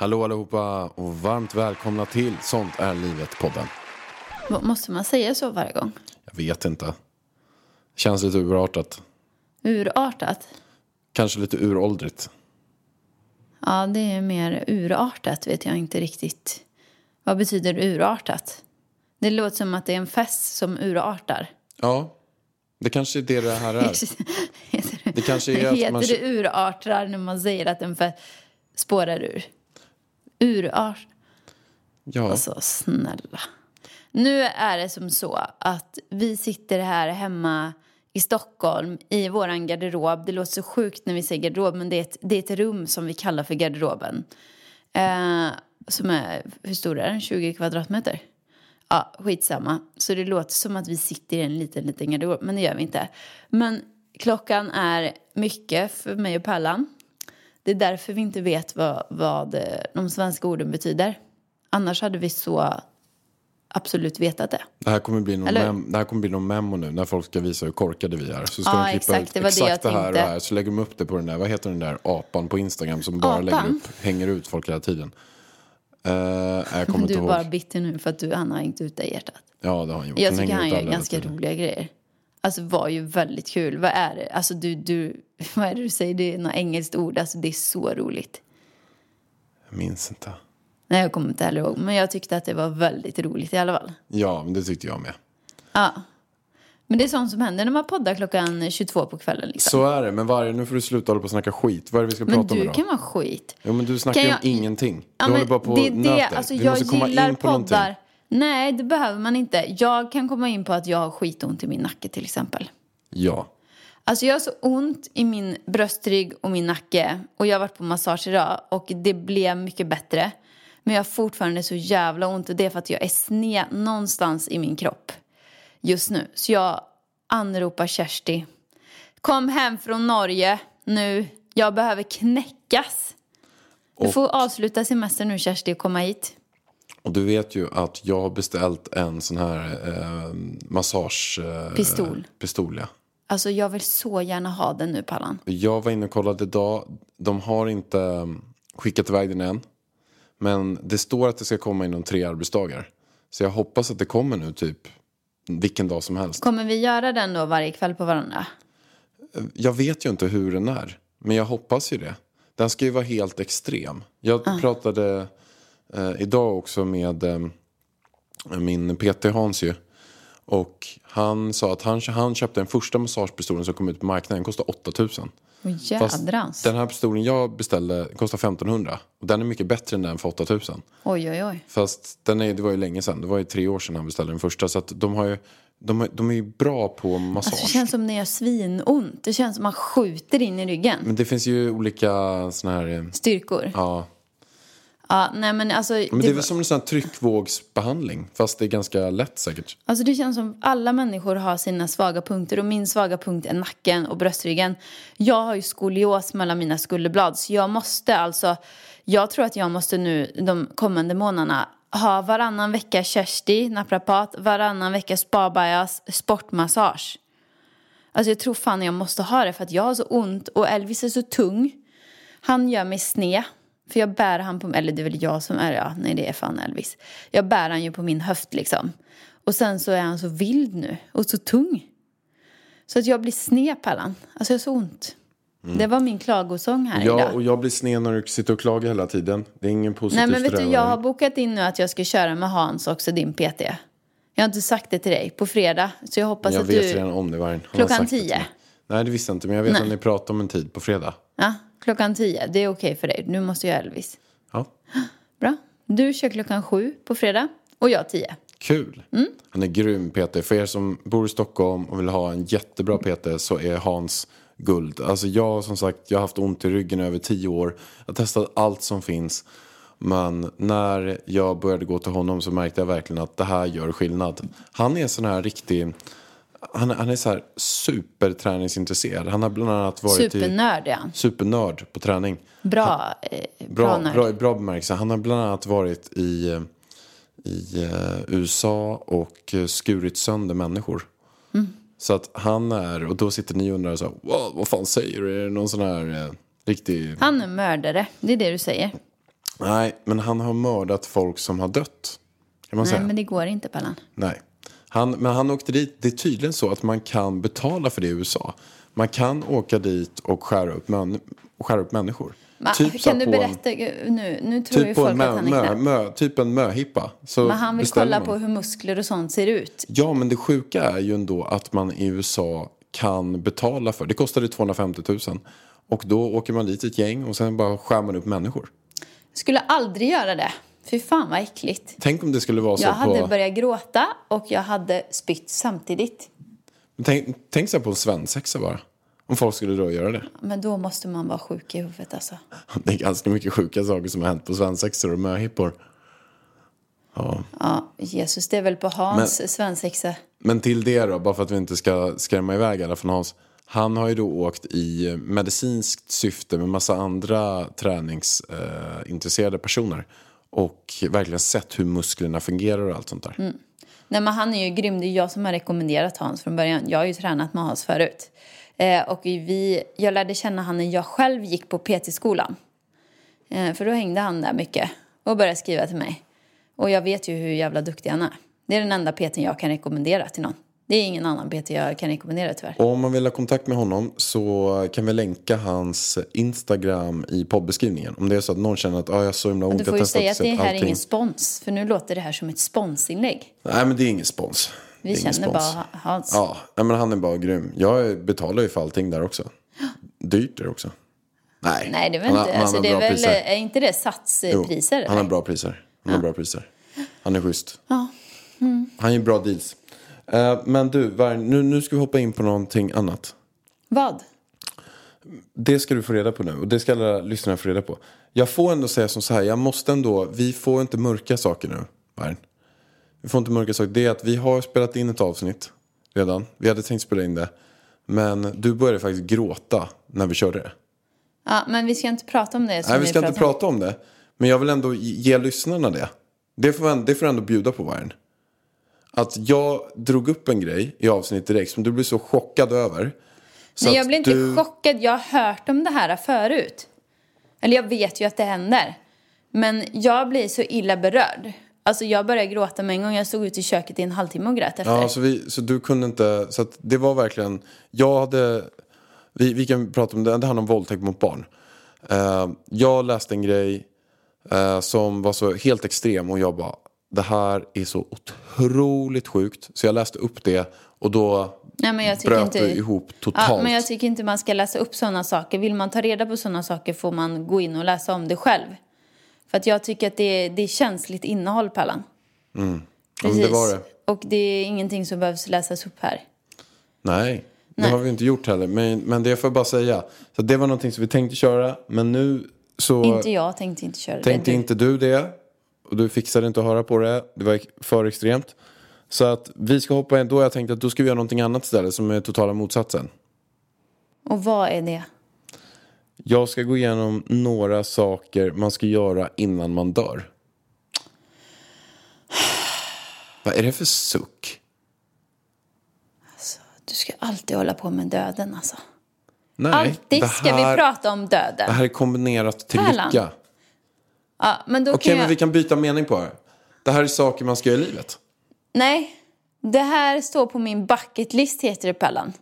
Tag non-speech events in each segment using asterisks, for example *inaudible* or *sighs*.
Hallå allihopa och varmt välkomna till Sånt är livet-podden. Må- Måste man säga så varje gång? Jag vet inte. Känns lite urartat. Urartat? Kanske lite uråldrigt. Ja, det är mer urartat vet jag inte riktigt. Vad betyder urartat? Det låter som att det är en fest som urartar. Ja, det kanske är det det här är. *laughs* Heter det, Det kanske är att heter man- det urartar när man säger att en fest spårar ur? Urart? Ja, Alltså snälla. Nu är det som så att vi sitter här hemma i Stockholm i våran garderob. Det låter så sjukt när vi säger garderob men det är ett, det är ett rum som vi kallar för garderoben. Eh, som är, hur stor är den? 20 kvadratmeter? Ja, skitsamma. Så det låter som att vi sitter i en liten, liten garderob, men det gör vi inte. Men klockan är mycket för mig och Pallan. Det är därför vi inte vet vad, vad eh, de svenska orden betyder. Annars hade vi så absolut vetat det. det här kommer bli någon, mem- det här kommer bli någon memo nu när folk ska visa hur korkade vi är. Så ska Ja, de klippa exakt, ut det var det exakt det här och här. Så lägger de upp det på den där, vad heter den där apan på Instagram som bara lägger upp, hänger ut folk hela tiden. Uh, jag kommer Du inte är ihåg. bara bitter nu för att du, han har hängt ut dig i hjärtat. Ja, det har han gjort. Jag tycker han ut gör ganska roliga grejer. Alltså var ju väldigt kul. Vad är det? Alltså du, du, *laughs* vad är det du säger? Det är något engelskt ord. Alltså det är så roligt. Jag minns inte. Nej, jag kommer inte heller ihåg. Men jag tyckte att det var väldigt roligt i alla fall. Ja, men det tyckte jag med. Ja. Men det är sånt som händer när man poddar klockan 22 på kvällen. Liksom. Så är det, men varje, nu får du sluta hålla på och snacka skit. Vad är det vi ska men prata om du idag? kan vara skit. Jo, men du snackar ju om jag- ingenting. Ja, du men håller bara på det och det, nöter. alltså Vi jag måste komma in på någonting. Nej, det behöver man inte. Jag kan komma in på att jag har skitont i min nacke till exempel. Ja. Alltså jag har så ont i min bröstrygg och min nacke och jag har varit på massage idag och det blev mycket bättre. Men jag har fortfarande så jävla ont och det är för att jag är sned någonstans i min kropp just nu. Så jag anropar Kersti. Kom hem från Norge nu. Jag behöver knäckas. Du Och- får avsluta semestern nu Kersti och komma hit. Och du vet ju att jag har beställt en sån här eh, massage... Eh, Pistol. Pistol, ja. Alltså jag vill så gärna ha den nu Pallan. Jag var inne och kollade idag. De har inte um, skickat iväg den än. Men det står att det ska komma inom tre arbetsdagar. Så jag hoppas att det kommer nu typ vilken dag som helst. Kommer vi göra den då varje kväll på varandra? Jag vet ju inte hur den är. Men jag hoppas ju det. Den ska ju vara helt extrem. Jag Ah. pratade eh, idag också med eh, min PT Hans ju. Och han sa att han, han köpte den första massagepistolen som kom ut på marknaden. Den kostar 8000. Åh Fast jädrans. den här pistolen jag beställde kostar 1500. Och den är mycket bättre än den för 8000. Oj, oj, oj. Fast den är, det var ju länge sedan. Det var ju tre år sedan han beställde den första. Så att de, har ju, de, de är ju bra på massage. Alltså, det känns som när jag svinont. Det känns som man skjuter in i ryggen. Men det finns ju olika såna här... eh, Styrkor. Ja, Ja, nej men alltså. men det är det, väl som en sån tryckvågsbehandling. Fast det är ganska lätt säkert. alltså det känns som alla människor har sina svaga punkter. Och min svaga punkt är nacken och bröstryggen. Jag har ju skolios mellan mina skulderblad. Så jag måste alltså. Jag tror att jag måste nu de kommande månaderna ha varannan vecka Kersti, naprapat, varannan vecka spabajas, sportmassage. Alltså jag tror fan jag måste ha det för att jag har så ont och Elvis är så tung. Han gör mig sned. För jag bär han på, eller det är väl jag som är, ja, nej det är fan Elvis. Jag bär han ju på min höft liksom. Och sen så är han så vild nu och så tung. Så att jag blir sned på Allan. Alltså jag har så ont. Det var min klagosång här Ja, idag. och jag blir sned när du sitter och klagar hela tiden. Det är ingen positiv Nej men vet du, strävan. jag har bokat in nu att jag ska köra med Hans också, din PT. Jag har inte sagt det till dig på fredag, så jag hoppas Jag att vet du... redan om det, Vargen. Klockan sagt det till 10? mig. Nej, det visste jag inte. Men jag vet Nej. att ni pratade om en tid på fredag. Ja, klockan tio. Det är okej för dig. Nu måste jag Elvis. Ja, Bra. Du kör klockan sju på fredag och jag tio. kul. Mm. Han är grym PT. För er som bor i Stockholm och vill ha en jättebra PT så är Hans guld. Alltså jag som sagt, jag har haft ont i ryggen i över tio år. Jag har testat allt som finns. Men när jag började gå till honom så märkte jag verkligen att det här gör skillnad. Han är sån här riktig... Han, är- han är så här superträningsintresserad. Han har bland annat varit i... Supernörd är han. Supernörd på träning. Bra, eh, bra, Bra, nörd. bra, i bra bemärkelse. Han har bland annat varit i, eh, i eh, USA och eh, skurit sönder människor. Mm. Så att han är, och då sitter ni och undrar så här, "Vad- vad fan säger du? Är det någon sån här eh, riktig... Han är mördare, det är det du säger. Nej, men han har mördat folk som har dött. Kan man Nej, säga. men det går inte Pallan. Nej. Han, men han åkte dit. Det är tydligen så att man kan betala för det i USA. Man kan åka dit och skära upp, män, skära upp människor. Va, Typ kan du på en- berätta nu? Nu tror ju Typ på folk en att mö, han är mö, knäpp. mö, typ en möhippa. Så Men han vill kolla man. på hur muskler och sånt ser ut. Ja, men det sjuka är ju ändå att man i USA kan betala för. Det kostade 250 000. Och då åker man dit ett gäng och sen bara skär man upp människor. Skulle aldrig göra det. Fy fan vad äckligt. Tänk om det skulle vara så Jag hade på... börjat gråta och jag hade spytt samtidigt. Tänk, tänk så här på en svensexa bara. Om folk skulle då göra det. Men då måste man vara sjuk i huvudet alltså. *laughs* Det är ganska mycket sjuka saker som har hänt på svensexor och möhippor. Ja, Jesus, det är väl på Hans svensexa. Men till det då, bara för att vi inte ska skrämma iväg alla från Hans. Han har ju då åkt i medicinskt syfte med massa andra träningsintresserade eh, personer. Och verkligen sett hur musklerna fungerar och allt sånt där. Mm. Nej, men han är ju grym. Det är jag som har rekommenderat Hans från början. Jag har ju tränat med Hans förut. Eh, och vi, jag lärde känna honom när jag själv gick på PT-skolan. Eh, för då hängde han där mycket och började skriva till mig. Och jag vet ju hur jävla duktig han är. Det är den enda PT jag kan rekommendera till någon. Det är ingen annan PT jag kan rekommendera tyvärr. Och om man vill ha kontakt med honom så kan vi länka hans Instagram i poddbeskrivningen. Om det är så att någon känner att ah, jag har så himla ont, Du får har ju säga att det här är allting. ingen spons. För nu låter det här som ett sponsinlägg. Nej men det är ingen spons. Vi är känner spons. bara Hans. Ja, men han är bara grym. Jag betalar ju för allting där också. Dyrt är det också. Nej, Nej, det är väl har- inte. han Alltså, har det är, väl, är inte det satspriser? Jo, han har bra priser. Han har bra priser. Han är schysst. Ja. Mm. Han ger bra deals. Eh, men du, nu, nu ska vi hoppa in på någonting annat. Vad? Det ska du få reda på nu och det ska alla lyssnare få reda på. Jag får ändå säga som så här, jag måste ändå, vi får inte mörka saker nu, Varn. Vi får inte mörka saker. Det är att vi har spelat in ett avsnitt redan. Vi hade tänkt spela in det. Men du började faktiskt gråta när vi körde det. Ja, men vi ska inte prata om det Nej, vi ska inte prata om det. Men jag vill ändå ge lyssnarna det. Det får, det får ändå bjuda på, Vargen. Att jag drog upp en grej i avsnitt direkt som du blev så chockad över. Så Nej, jag blir inte du... chockad. Jag har hört om det här förut. Eller jag vet ju att det händer. Men jag blir så illa berörd. Alltså jag började gråta med en gång. Jag stod ute i köket i en halvtimme och grät efter. Ja, så, vi, så du kunde inte... Så det var verkligen... Jag hade... Vi, vi kan prata om det. Det handlar om våldtäkt mot barn. Eh, jag läste en grej eh, som var så helt extrem och jag bara... Det här är så otroligt sjukt. Så jag läste upp det och då Nej, men jag tycker bröt inte... du ihop totalt. Ja, men jag tycker inte man ska läsa upp sådana saker. Vill man ta reda på sådana saker får man gå in och läsa om det själv. För att jag tycker att det är, det är känsligt innehåll, Pallan. Ja, men det var det. Och det är ingenting som behövs läsas upp här. Nej, det Nej. har vi inte gjort heller. Men, men det får jag bara säga. Så det var någonting som vi tänkte köra. Men nu så Inte jag tänkte inte köra tänkte det. inte du det. Och du fixade inte att höra på det. Det var för extremt. Så att vi ska hoppa in. Då har jag tänkt att då ska vi göra någonting annat istället som är totala motsatsen. Och vad är det? Jag ska gå igenom några saker man ska göra innan man dör. *sighs* Vad är det för suck? Du ska alltid hålla på med döden alltså. Nej, alltid det ska vi här- prata om döden. Det här är kombinerat till Pärlan. lycka. Ja, men då Okej, kan men jag... vi kan byta mening på det. Det här är saker man ska göra i livet. Nej, det här står på min bucket list heter det Pellan.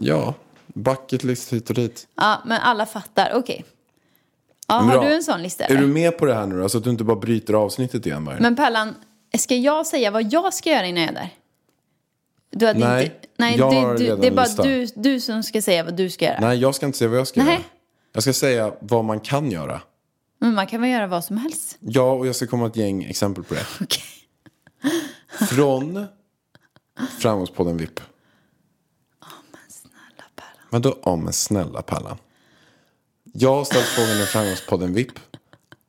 Ja, Bucket list hit och dit. Ja, men alla fattar. Okej. Ja, Bra. har du en sån lista? Är eller? du med på det här nu då? Så att du inte bara bryter avsnittet igen bara. Men Pallan, ska jag säga vad jag ska göra innan jag är där? Du hade Nej, inte, nej jag det, har du, redan det är en bara lista. du, du som ska säga vad du ska göra. Nej, jag ska inte säga vad jag ska Nej. göra. Jag ska säga vad man kan göra. Men man kan väl göra vad som helst? Ja, och jag ska komma ett gäng exempel på det. *laughs* Okej. Från Framgångspodden VIP. Snälla Pallan. Vadå, ja men snälla Pallan. Jag har ställt frågan i Framgångspodden VIP.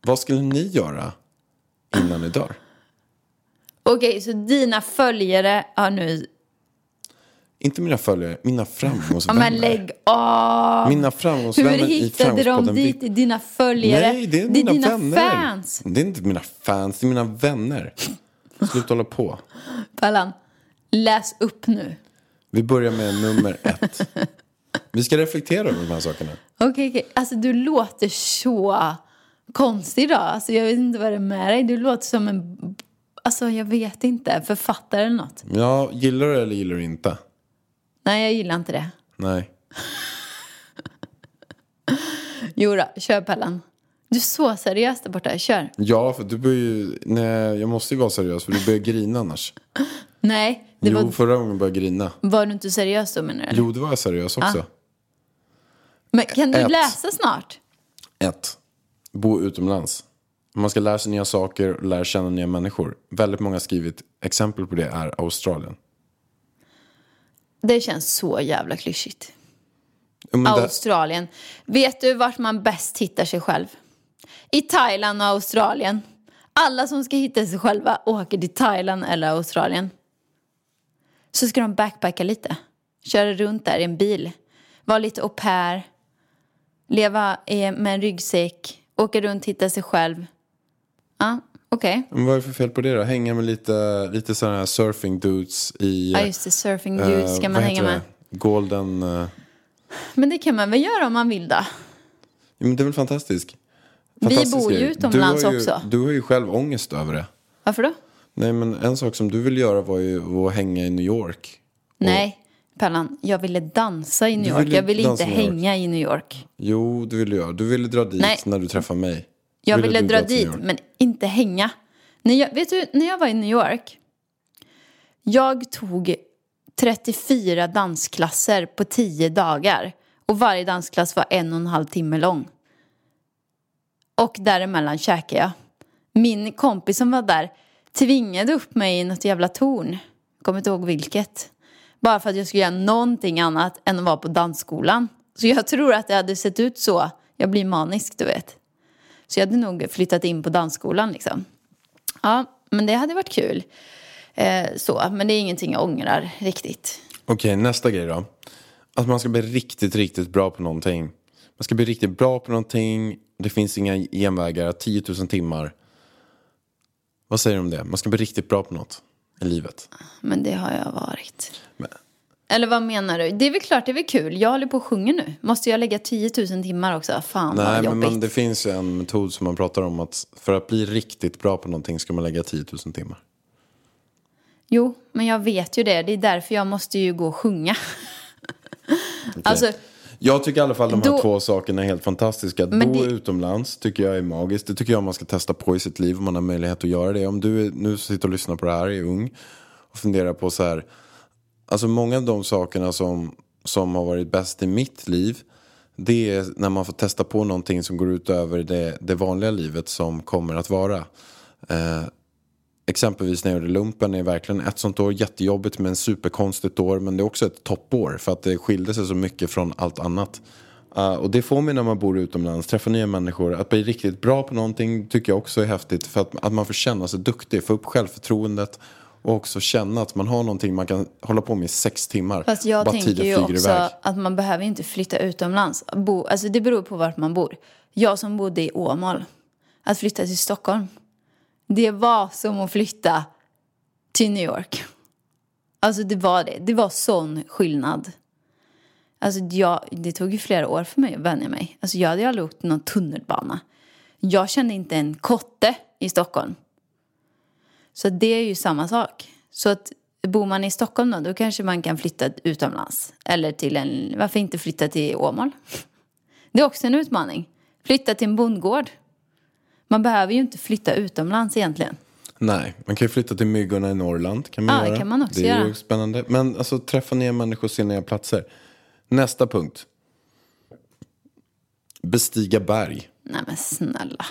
Vad skulle ni göra innan ni dör? Okej, så dina följare har nu... Inte mina följare, mina Ja, framgångsvänner. men lägg av! Mina framgångsvänner Hur i hittade de Framgångspodden dit? VIP. Dina följare? Nej, det är mina dina fans. Det är inte mina fans, det är mina vänner. Sluta hålla på. Pallan, läs upp nu. Vi börjar med nummer ett. Vi ska reflektera över de här sakerna. Okej, okej. Alltså du låter så konstig idag. Alltså jag vet inte vad det är med dig. Du låter som en... Alltså jag vet inte. Författare eller något. Ja, gillar du det eller gillar du inte? Nej, jag gillar inte det. Nej. *laughs* Jo då, kör Pallan. Du är så seriös där borta. Kör. Ja, för du börjar ju... Nej, jag måste ju vara seriös för du börjar grina annars. *laughs* Nej, det jo, var, förra gången började jag grina. var du inte seriös då menar du? Jo, det var jag seriös också. Men kan du ett. läsa snart? Ett. Bo utomlands. Man ska lära sig nya saker och lära känna nya människor. Väldigt många har skrivit exempel på det är Australien. Det känns så jävla klyschigt. Men det- Australien. Vet du vart man bäst hittar sig själv? I Thailand och Australien. Alla som ska hitta sig själva åker till Thailand eller Australien. Så ska de backpacka lite. Köra runt där i en bil. Vara lite au pair. Leva med en ryggsäck. Åka runt, hitta sig själv. Ja, okej. Men vad är det för fel på det då? Hänga med lite, lite sådana här surfing dudes i... Ja, just det. Surfing eh, dudes ska man vad hänga med. det? Golden... eh, Men det kan man väl göra om man vill då? Ja, men det är väl fantastiskt? Vi bor ju utomlands du ju, också. Du har ju själv ångest över det. Varför då? Nej men en sak som du ville göra var ju att hänga i New York. Nej, Pellan, jag ville dansa i New York. ville jag ville inte hänga i New York. Jo, du ville göra. Du ville dra dit Nej. när du träffade mig. Jag Ville dra dit, men inte hänga. När jag, vet du, när jag var i New York. Jag tog 34 dansklasser på 10 dagar. Och varje dansklass var en och en halv timme lång. Och däremellan käkade jag. Min kompis som var där tvingade upp mig i något jävla torn. Jag kommer inte ihåg vilket. Bara för att jag skulle göra någonting annat än att vara på dansskolan. Så jag tror att det hade sett ut så. Jag blir manisk, du vet. Så jag hade nog flyttat in på dansskolan liksom. Ja, men det hade varit kul. Eh, så, men det är ingenting jag ångrar riktigt. Okej, nästa grej då. Att man ska bli riktigt, riktigt bra på någonting. Man ska bli riktigt bra på någonting. Det finns inga genvägar. 10 000 timmar. Vad säger du om det? Man ska bli riktigt bra på något i livet. Men det har jag varit. Men, Eller vad menar du? Det är väl klart det är väl kul. Jag håller på och sjunger nu. Måste jag lägga 10 000 timmar också? Fan nej, vad men jobbigt. man, det finns ju en metod som man pratar om att för att bli riktigt bra på någonting ska man lägga 10 000 timmar. Jo, men jag vet ju det. Det är därför jag måste ju gå och sjunga. Alltså, Jag tycker i alla fall de här Då- två sakerna är helt fantastiska. Att Men bo det- utomlands tycker jag är magiskt. Det tycker jag man ska testa på i sitt liv om man har möjlighet att göra det. Om du är, nu sitter och lyssnar på det här, är ung och funderar på så här. Alltså många av de sakerna som, som har varit bäst i mitt liv. Det är när man får testa på någonting som går utöver det, det vanliga livet som kommer att vara. Eh, exempelvis när jag gjorde lumpen är verkligen ett sånt år jättejobbigt men superkonstigt år. Men det är också ett toppår för att det skilde sig så mycket från allt annat. Uh, och det får man när man bor utomlands, träffar nya människor. Att bli riktigt bra på någonting tycker jag också är häftigt. För att, att man får känna sig duktig, få upp självförtroendet. Och också känna att man har någonting man kan hålla på med i sex timmar. Fast jag Bara tänker ju också iväg. att man behöver inte flytta utomlands. Bo, alltså det beror på vart man bor. Jag som bodde i Åmål, att flytta till Stockholm. Det var som att flytta till New York. Alltså det var det. Det var sån skillnad. Alltså jag, det tog ju flera år för mig att vänja mig. Alltså jag hade aldrig åkt någon tunnelbana. Jag kände inte en kotte i Stockholm. Så det är ju samma sak. Så att bor man i Stockholm då, då kanske man kan flytta utomlands. Eller till en, varför inte flytta till Åmål? Det är också en utmaning. Flytta till en bondgård. Man behöver ju inte flytta utomlands egentligen. Nej, man kan ju flytta till myggorna i Norrland. Kan man Ja, det göra. kan man också det är ju göra. spännande. Men alltså träffa nya människor se nya platser. Nästa punkt. Bestiga berg. Nej men snälla.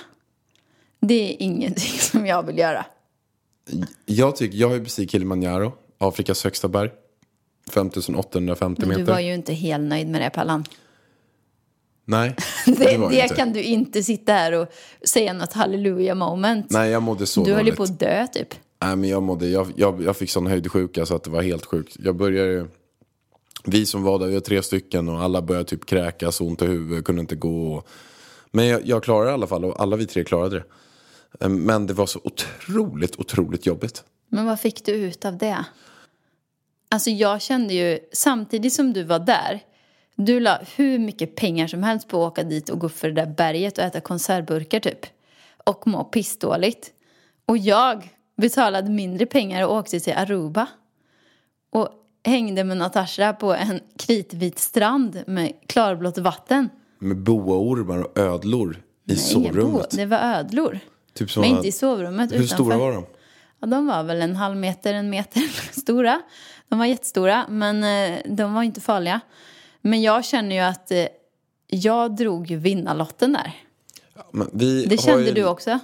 Det är ingenting *laughs* som jag vill göra. Jag, tycker, jag har ju bestigit Kilimanjaro, Afrikas högsta berg. 5850 Men meter. du var ju inte helt nöjd med det Pallan. Nej, *laughs* Det, det, jag inte. kan du inte sitta här och säga något halleluja moment. Nej, jag mådde så du höll ju på att dö typ. Nej, men jag, mådde, jag, jag, jag fick sån höjdsjuka så att det var helt sjukt. Jag började ju- Vi som var där, vi var tre stycken och alla började typ kräkas, ont i huvudet, kunde inte gå. Men jag, jag klarade det i alla fall och alla vi tre klarade det. Eh, Men det var så otroligt, otroligt jobbigt. Men vad fick du ut av det? Alltså jag kände ju, samtidigt som du var där, du la hur mycket pengar som helst på att åka dit och gå upp för det där berget och äta konservburkar typ. Och må pissdåligt. Och jag betalade mindre pengar och åkte till Aruba. Och hängde med Natasha på en kritvit strand med klarblått vatten. Med boaormar och ödlor i Nej, ingen bo- sovrummet. Det var ödlor. Typ som Men inte i sovrummet. Hur utanför. stora var de? Ja, de var väl en halv meter, en meter *laughs* stora. De var jättestora, men eh, de var inte farliga. Men jag känner ju att eh, jag drog ju vinnarlotten där. Vi Det kände ju, du också?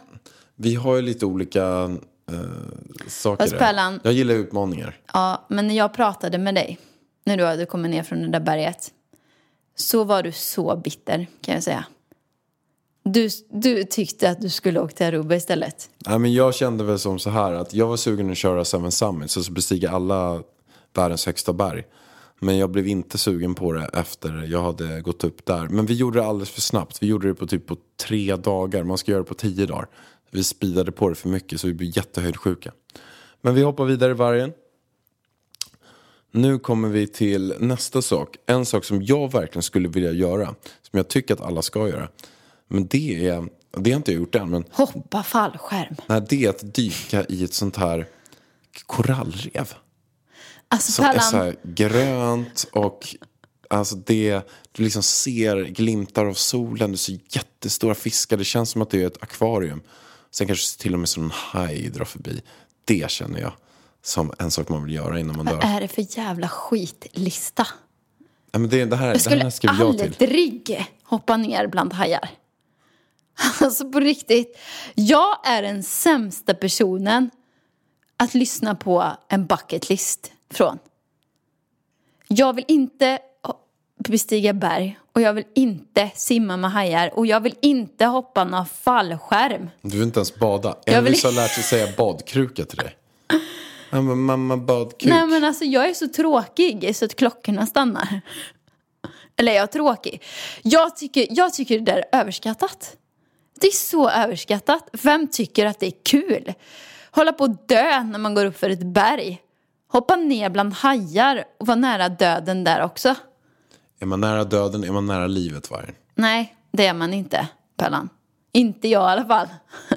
Vi har ju lite olika eh, saker Fast. Pärlan- Jag gillar utmaningar. Ja, men när jag pratade med dig, när du hade kommit ner från det där berget, så var du så bitter, kan jag säga. Du, du tyckte att du skulle åka till Aruba istället. Nej, men jag kände väl som så här att jag var sugen att köra Seven Summits, alltså bestiga alla världens högsta berg. Men jag blev inte sugen på det efter jag hade gått upp där. Men vi gjorde det alldeles för snabbt. Vi gjorde det på typ på tre dagar. Man ska göra det på tio dagar. Vi speedade på det för mycket så vi blev jättehöjdsjuka. Men vi hoppar vidare i vargen. Nu kommer vi till nästa sak. En sak som jag verkligen skulle vilja göra. Som jag tycker att alla ska göra. Men det är, det har inte jag gjort än. Men Hoppa fallskärm. Nej, det är att dyka i ett sånt här korallrev. Alltså Som är Pallan, så här grönt och alltså det, du liksom ser glimtar av solen, du ser jättestora fiskar, det känns som att det är ett akvarium. Sen kanske till och med som en haj drar förbi. Det känner jag som en sak man vill göra innan man dör. vad är det för jävla skitlista? Nej, men det, det här, Jag det skulle här skrev jag till. aldrig hoppa ner bland hajar. *laughs* Alltså på riktigt. Jag är den sämsta personen att lyssna på en bucket list från. Jag vill inte bestiga berg och jag vill inte simma med hajar och jag vill inte hoppa någon fallskärm. Du vill inte ens bada. Jag vill- Elvis har lärt sig säga badkruka till dig. Ja, men mamma badkruk. Nej men alltså jag är så tråkig så att klockorna stannar. Eller jag är tråkig. Jag tycker, jag tycker det där är överskattat. Det är så överskattat. Vem tycker att det är kul? Hålla på att dö när man går upp för ett berg. Hoppa ner bland hajar och vara nära döden där också. Är man nära döden är man nära livet vargen. Nej, det är man inte, Pellan. Inte jag i alla fall.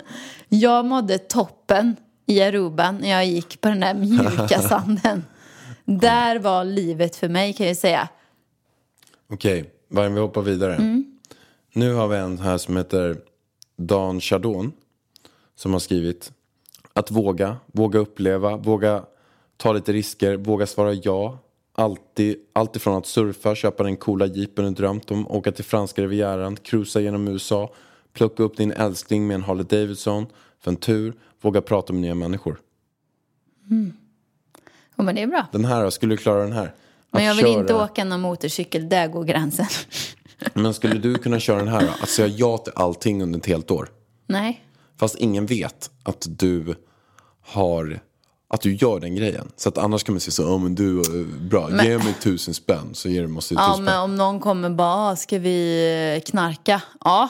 *laughs* Jag mådde toppen i Aruba när jag gick på den där mjuka *laughs* sanden. Där var livet för mig kan jag säga. Okej, vargen vi hoppar vidare. Mm. Nu har vi en här som heter Dan Chardon. Som har skrivit att våga, våga uppleva, våga ta lite risker, våga svara ja. Alltid, allt ifrån att surfa, köpa den coola jeepen du drömt om, åka till franska rivieran, cruisa genom USA, plocka upp din älskling med en Harley Davidson för en tur, våga prata med nya människor. Ja, men det är bra. Den här då, skulle du klara den här? Men Att jag vill inte köra- åka någon motorcykel, där går gränsen. Men skulle du kunna köra den här då? Att säga ja till allting under ett helt år? Nej. Fast ingen vet att du har att du gör den grejen. Så att annars kan man säga så, ja men du, eh, bra, Men- ge mig tusen spänn så ger du måste du Ja, tusen men spänn. om någon kommer bara, "Ah, ska vi eh, knarka? Ja.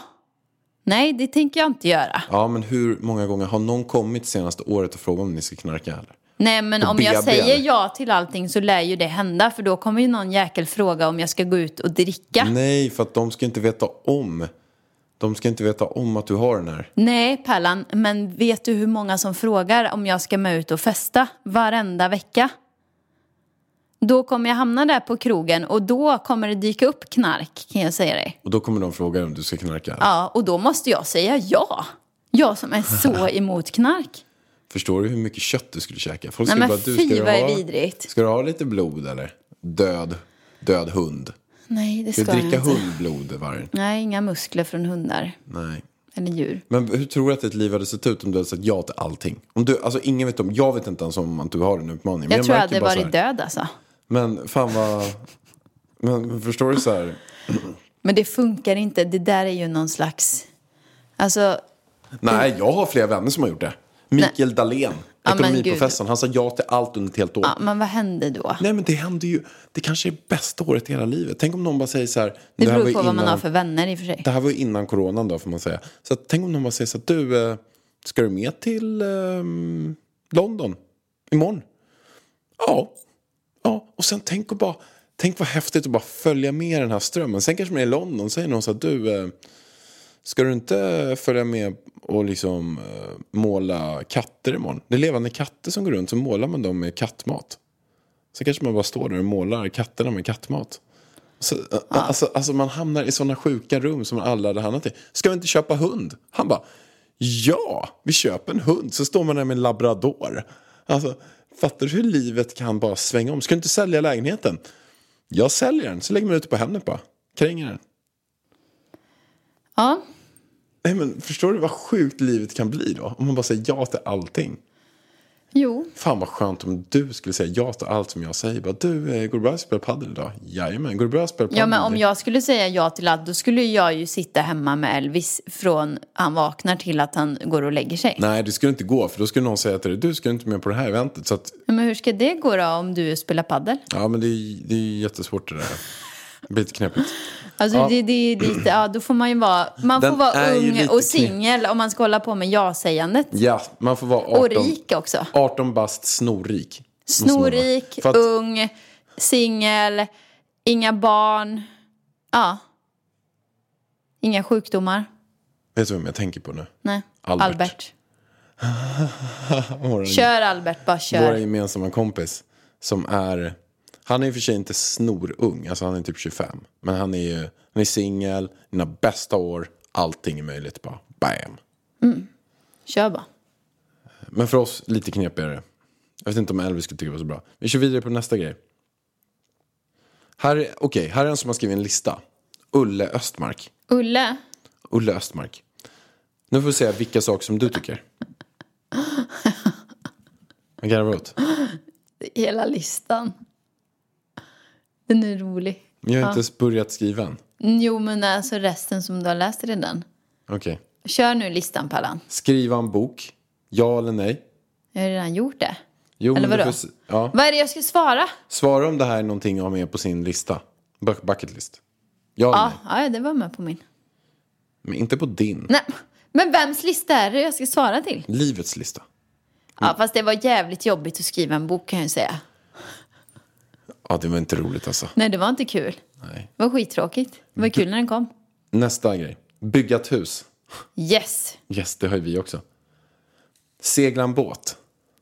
Nej, det tänker jag inte göra. Ja men hur många gånger har någon kommit senaste året och frågat om ni ska knarka eller? Nej, men om jag säger ja till allting så lär ju det hända. För då kommer ju någon jäkel fråga om jag ska gå ut och dricka. Nej, för att de ska inte veta om. De ska inte veta om att du har den här. Nej, Pärlan, men vet du hur många som frågar om jag ska med ut och festa varenda vecka? då kommer jag hamna där på krogen och då kommer det dyka upp knark kan jag säga dig. Och då kommer de fråga om du ska knarka. Ja, och då måste jag säga ja. Jag som är så *laughs* emot knark. Förstår du hur mycket kött du skulle käka? Folk Nej, skulle men bara, du, fy, ska du vad är ha, vidrigt. Ska du ha lite blod eller? Död, död hund. Nej, det Ska ska du jag dricka inte. hundblod vargen? Nej, inga muskler från hundar Nej. eller djur. Men hur tror du att ditt liv hade sett ut om du hade sagt ja till allting? Om du, alltså ingen vet om, jag vet inte ens om att du har en utmaning. men Jag tror jag hade varit död alltså. Men fan vad, men förstår du så här? Men det funkar inte. Det där är ju någon slags... Alltså, Nej, jag har flera vänner som har gjort det. Mikael Dahlén, Ja, ekonomiprofessorn, han sa ja till allt under ett helt år. ja, men vad hände då? Nej men det händer ju, det kanske är bästa året i hela livet. Tänk om någon bara säger så här. Det här beror på ju vad man innan- har för vänner i och för sig. Det här var ju innan coronan då får man säga. Så att, tänk om någon bara säger så att du, eh, ska du med till ehm, London imorgon? Ja. Ja, och sen tänk och bara, tänk vad häftigt att bara följa med den här strömmen. Sen kanske man är i London säger någon så att du, eh, ska du inte följa med och liksom eh, måla katter imorgon? Det är levande katter som går runt, så målar man dem med kattmat. Sen kanske man bara står där och målar katterna med kattmat. Så, ä- alltså, alltså man hamnar i sådana sjuka rum som man aldrig hade hamnat i. Ska vi inte köpa hund? Han bara, ja, vi köper en hund. Så står man där med en labrador. Alltså, fattar du hur livet kan bara svänga om? Ska du inte sälja lägenheten? Jag säljer den, så lägger man ut på Hemnet bara. Kränger den. Ja, Nej, men förstår du vad sjukt livet kan bli då? Om man bara säger ja till allting. jo. Fan vad skönt om du skulle säga ja till allt som jag säger. Bara, du, eh, går det bra att spela padel idag? Jajamän, går det bra att spela padel? Ja, men om jag skulle säga ja till allt, då skulle jag ju sitta hemma med Elvis från han vaknar till att han går och lägger sig. Nej, det skulle inte gå. För då skulle någon säga till dig, du ska inte med på det här eventet. Så att, Men hur ska det gå då om du spelar paddel? ja men det är, det är jättesvårt det där. Det blir lite knepigt. Alltså Ja. det, det lite, ja då får man ju vara, man Den får vara ung och singel om man ska hålla på med ja-sägandet. Ja, man får vara 18, Och rik också. 18 bast snorrik. Snorrik, att, ung, singel, inga barn. Ja. Inga sjukdomar. Vet du vem jag tänker på nu? Nej. Albert. Albert. *laughs* Vår, Kör Albert, bara vår kör. gemensamma kompis. Som är, han är i och för sig inte snorung. Alltså han är typ 25. Men han är ju, han är singel, dina bästa år. Allting är möjligt bara. Bam. Kör bara. Men för oss lite knepigare. Jag vet inte om Elvis skulle tycka det var så bra. Vi kör vidare på nästa grej. Här är, okej, här är en som har skrivit en lista. Ulle Östmark. Ulle. Ulle Östmark. Nu får vi säga vilka saker som du tycker. Vad garvar åt? Hela listan. Den är rolig. Jag har inte ens börjat skriva än. Jo, men alltså resten som du har läst redan. Okej. Kör nu listan, Pallan. Skriva en bok. Ja eller nej? Jag har redan gjort det. Jo, Eller vadå? får ja. Vad är det jag ska svara? Svara om det här är någonting att ha med på sin lista. Bu- Bucket list. Ja eller Ja, nej? ja, det var med på min. Men inte på din. Nej, men vems lista är det jag ska svara till? Livets lista. Ja, fast det var jävligt jobbigt att skriva en bok kan jag säga. Ja, det var inte roligt alltså. Nej, det var inte kul. Nej. Det var skittråkigt. Det var kul när den kom. Nästa grej. Bygga ett hus. Yes. Yes, det har ju vi också. Segla en båt.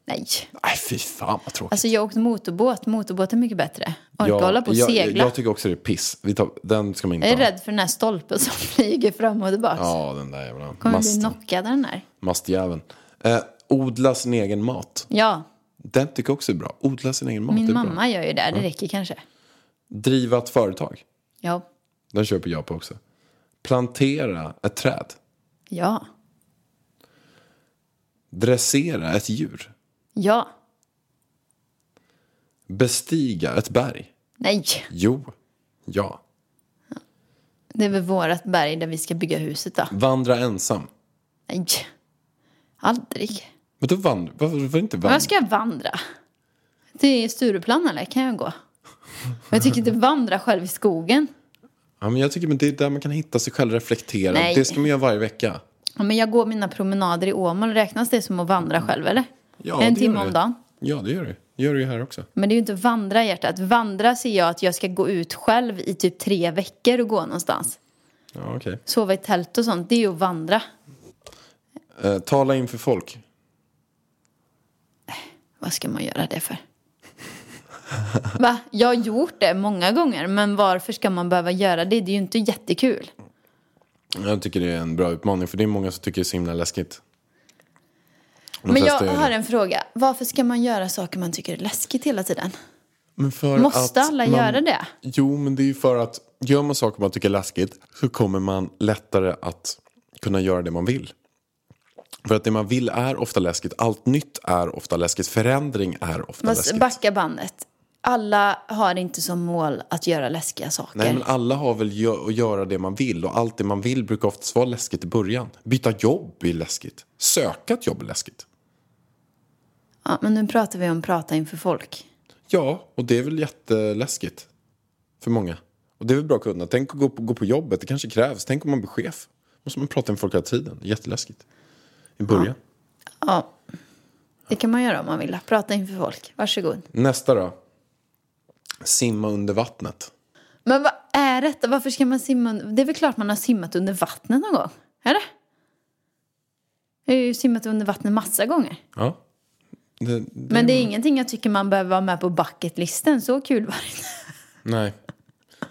Nej. Nej, fy fan vad tråkigt. Alltså jag åkte motorbåt. Motorbåt är mycket bättre. Orka hålla på och jag, segla. Jag tycker också det är piss. Vi tar, den ska man inte jag är ha. rädd för den här stolpen som *laughs* flyger fram och tillbaka. Ja, den där jävla Kommer bli knockad den här. Mastjäveln. Eh, odla sin egen mat. Ja, Den tycker jag också är bra. Odla sin egen mat. min mamma bra. gör ju det. Det räcker kanske. Driva ett företag. Ja. Den köper jag på också. Plantera ett träd. Ja. Dressera ett djur. Ja. Bestiga ett berg. Nej. Jo. Ja. Det är väl vårat berg där vi ska bygga huset då. Vandra ensam. Nej. Aldrig. Men då vandra. Varför, varför inte vandra? Var ska jag vandra? Till Stureplan eller? Kan jag gå? Jag tycker inte vandra själv i skogen. Ja, men jag tycker men det är där man kan hitta sig själv, reflektera. Nej. Det ska man göra varje vecka. Ja, men jag går mina promenader i Åmål. Räknas det som att vandra själv eller? Ja, en det timme om dagen. Ja, det gör det. Det gör det ju här också. Men det är ju inte vandra hjärtat. Vandra ser jag att jag ska gå ut själv i typ tre veckor och gå någonstans. Ja, okej. Sova i tält och sånt. Det är ju att vandra. Eh, tala inför folk. Vad ska man göra det för? Va? Jag har gjort det många gånger, men varför ska man behöva göra det? Det är ju inte jättekul. Jag tycker det är en bra utmaning för det är många som tycker det är så himla läskigt. De Men jag har en fråga. Varför ska man göra saker man tycker är läskigt hela tiden? Måste alla man- göra det? Jo, men det är ju för att gör man saker man tycker är läskigt så kommer man lättare att kunna göra det man vill. För att det man vill är ofta läskigt. Allt nytt är ofta läskigt. Förändring är ofta läskigt. backa bandet. Alla har inte som mål att göra läskiga saker. Nej, men alla har väl gö- att göra det man vill och allt det man vill brukar oftast vara läskigt i början. Byta jobb är läskigt. Söka ett jobb är läskigt. Ja, men nu pratar vi om prata inför folk. Ja, och det är väl jätteläskigt för många. Och det är väl bra att kunna. Tänk att gå på, gå på jobbet, det kanske krävs. Tänk om man blir chef. måste man prata med folk hela tiden. Jätteläskigt. I början. Ja, det kan man göra om man vill. Prata inför folk. Varsågod. Nästa då. Simma under vattnet. Men vad är detta? Varför ska man simma. Det är väl klart man har simmat under vattnet någon gång? Eller? Jag har ju simmat under vattnet massa gånger. Ja. Det, det, Men det är ingenting jag tycker man behöver vara med på bucketlisten. Så kul var det inte. Nej.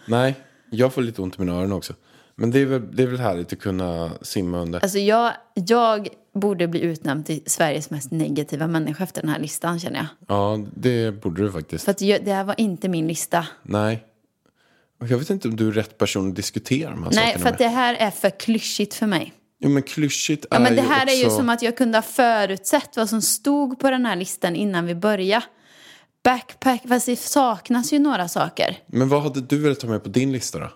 Nej, jag får lite ont i mina öron också. Men det är väl, det är väl härligt att kunna simma under. Alltså jag, jag borde bli utnämnd till Sveriges mest negativa människa efter den här listan känner jag. Ja, det borde du faktiskt. För att jag, det här var inte min lista. Nej. Jag vet inte om du är rätt person att diskutera de här Nej, sakerna för att med. det här är för klyschigt för mig. Jo, men klyschigt är Ja, men det här är ju också... som att jag kunde ha förutsett vad som stod på den här listan innan vi började. Backpack, fast det saknas ju några saker. Men vad hade du velat ta med på din lista då?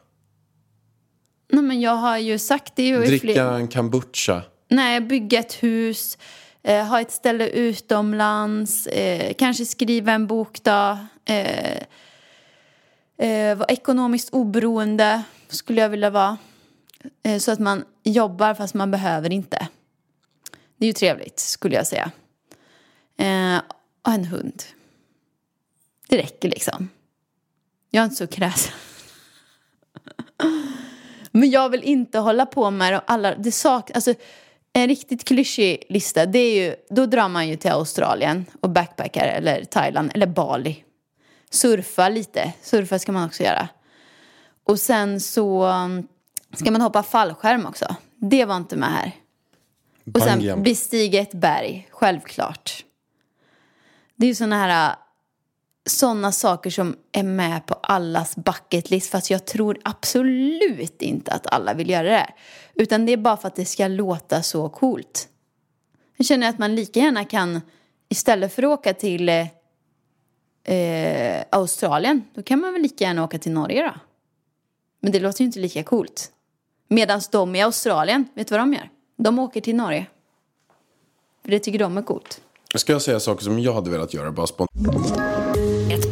Nej, men jag har ju sagt det ju i Dricka fler... en kombucha. Nej, bygga ett hus, eh, ha ett ställe utomlands, eh, kanske skriva en bok då. Eh, eh, vara ekonomiskt oberoende skulle jag vilja vara. Eh, så att man jobbar fast man behöver inte. Det är ju trevligt skulle jag säga. Eh, och en hund. Det räcker liksom. Jag är inte så kräsen. Men jag vill inte hålla på med det. Alla, det sak, alltså, en riktigt klyschig lista, det är ju, då drar man ju till Australien och backpackar eller Thailand eller Bali. Surfa lite, surfa ska man också göra. Och sen så um, ska man hoppa fallskärm också. Det var inte med här. Och sen bestiga ett berg, självklart. Det är ju såna här sådana saker som är med på allas bucket list fast jag tror absolut inte att alla vill göra det. Utan det är bara för att det ska låta så coolt. Jag känner att man lika gärna kan, istället för att åka till eh, eh, Australien, då kan man väl lika gärna åka till Norge då. Men det låter ju inte lika coolt. Medan de i Australien, vet du vad de gör? De åker till Norge. För det tycker de är coolt. Ska jag säga saker som jag hade velat göra bara spontant?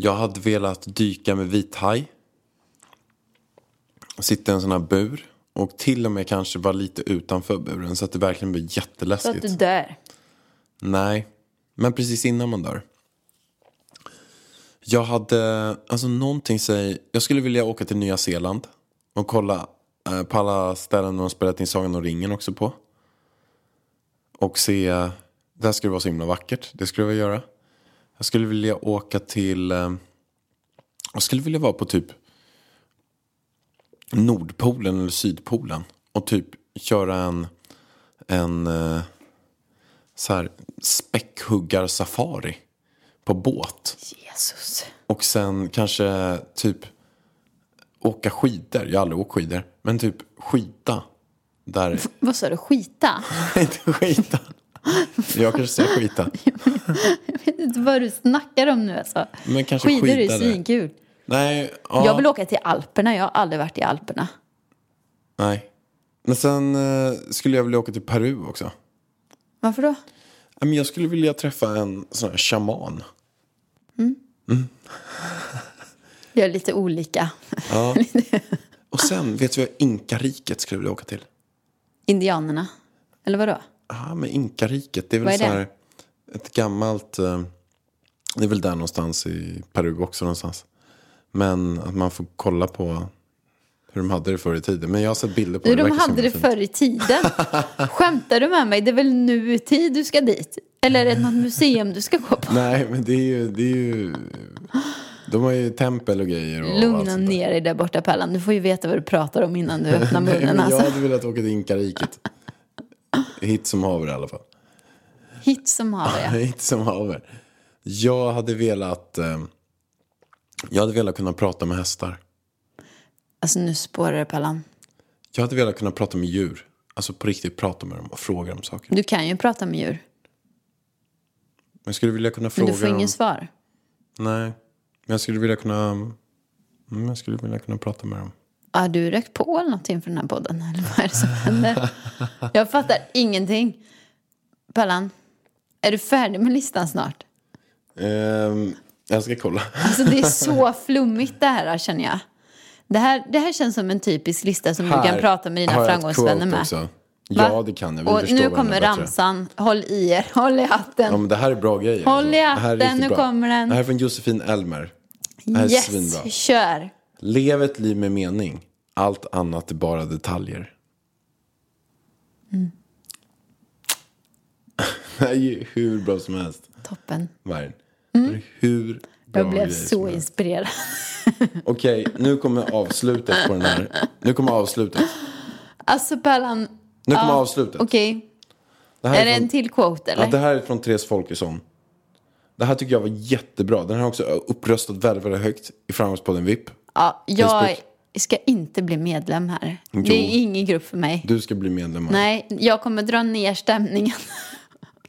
Jag hade velat dyka med vithaj. Sitta i en sån här bur. Och till och med kanske vara lite utanför buren så att det verkligen blir Så att jätteläskigt. du dör. Nej, men precis innan man dör. Jag hade, alltså någonting säger, jag skulle vilja åka till Nya Zeeland och kolla eh, på alla ställen de har spelat in Sagan om ringen också på. Och se, där skulle det vara så himla vackert, det skulle jag vilja göra. Jag skulle vilja åka till, eh, jag skulle vilja vara på typ Nordpolen eller Sydpolen och typ köra en, en eh, så här späckhuggarsafari på båt. Jesus. Och sen kanske typ åka skidor. Jag har aldrig åkt skidor. Men typ skita. Där, Vad sa du? Skita? *laughs* inte skita. Jag kanske säger skita. *laughs* Jag vet inte vad du snackar om nu alltså. Men kanske Skidor är skidare. svinkul. Nej, ja, Jag vill åka till Alperna. Jag har aldrig varit i Alperna. nej. Men sen eh, skulle jag vilja åka till Peru också. Varför då? Men jag skulle vilja träffa en sån här shaman. *laughs* Vi är lite olika. Ja. *laughs* Och sen, vet du vad Inkariket skulle vilja åka till? Indianerna. Eller vadå? Ja, men Inkariket, det är väl är så här ett gammalt... Eh, det är väl där någonstans i Peru också någonstans. Men att man får kolla på hur de hade det förr i tiden. Men jag har sett bilder på Hur det. de verkar så hade det fint. förr i tiden. *laughs* Skämtar du med mig? Det är väl nu i tid du ska dit? Eller är det något museum du ska gå på? Nej, men det är ju... Det är ju de har ju tempel och grejer. Och Lugna ner dig där borta Pallan. Du får ju veta vad du pratar om innan du öppnar *laughs* Nej, munnen. men jag Alltså. hade velat åka till Inkariket. Hit som haver i alla fall. Hit som haver jag. *laughs* Hit som haver. Jag hade velat... Eh, jag hade velat kunna prata med hästar. Alltså nu spårar det Pallan. Jag hade velat kunna prata med djur. Alltså på riktigt prata med dem och fråga dem saker. Du kan ju prata med djur. Men jag skulle vilja kunna Men fråga du får inget svar. Nej. Men jag skulle vilja kunna... Mm, jag skulle vilja kunna prata med dem. Har du rökt på eller någonting för den här podden? *laughs* Eller vad är det som händer? Jag fattar ingenting. Pallan, är du färdig med listan snart? Ehm, jag ska kolla. Alltså det är *laughs* så flummigt det här känner jag. Det här, det här känns som en typisk lista som du kan Här prata med dina framgångsvänner med. Också. Va? Ja, det kan jag. Vi Och nu kommer bättre. ramsan. Håll i er, *laughs* håll i hatten. Ja, men det här är bra grejer. Håll i Det här är hatten, nu bra. kommer den. Det här är från Josefin Elmer. Det här är svinbra. yes, kör. Lev ett liv med mening. Allt annat är bara detaljer. Mm. *laughs* det här är ju hur bra som helst. Toppen. Det är hur bra Mm. Jag blev så inspirerad. *laughs* Okej, nu kommer avslutet på den här. Nu kommer avslutet. Alltså Pallan, Nu kommer Ja, avslutet. okej. Det här Är det från- en till quote eller? Ja, det här är från Therese Folkesson. Det här tycker jag var jättebra. Den har också uppröstat väldigt, väldigt högt i Framgångspodden VIP. Ja, jag Facebook. Ska inte bli medlem här. Jo. Det är ingen grupp för mig. Du ska bli medlem. här. Nej, jag kommer dra ner stämningen.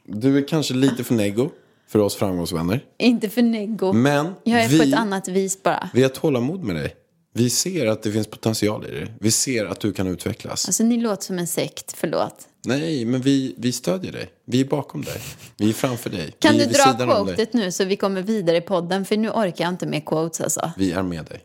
Du är kanske lite för nego för oss framgångsvänner. inte för neggo. Men jag är vi, på ett annat vis bara. vi har tålamod med dig. Vi ser att det finns potential i dig. Vi ser att du kan utvecklas. Alltså ni låter som en sekt, förlåt. Nej, men vi, vi stödjer dig. Vi är bakom dig. Vi är framför dig. Kan vi du dra quotet nu så vi kommer vidare i podden? För nu orkar jag inte med quotes alltså. Vi är med dig.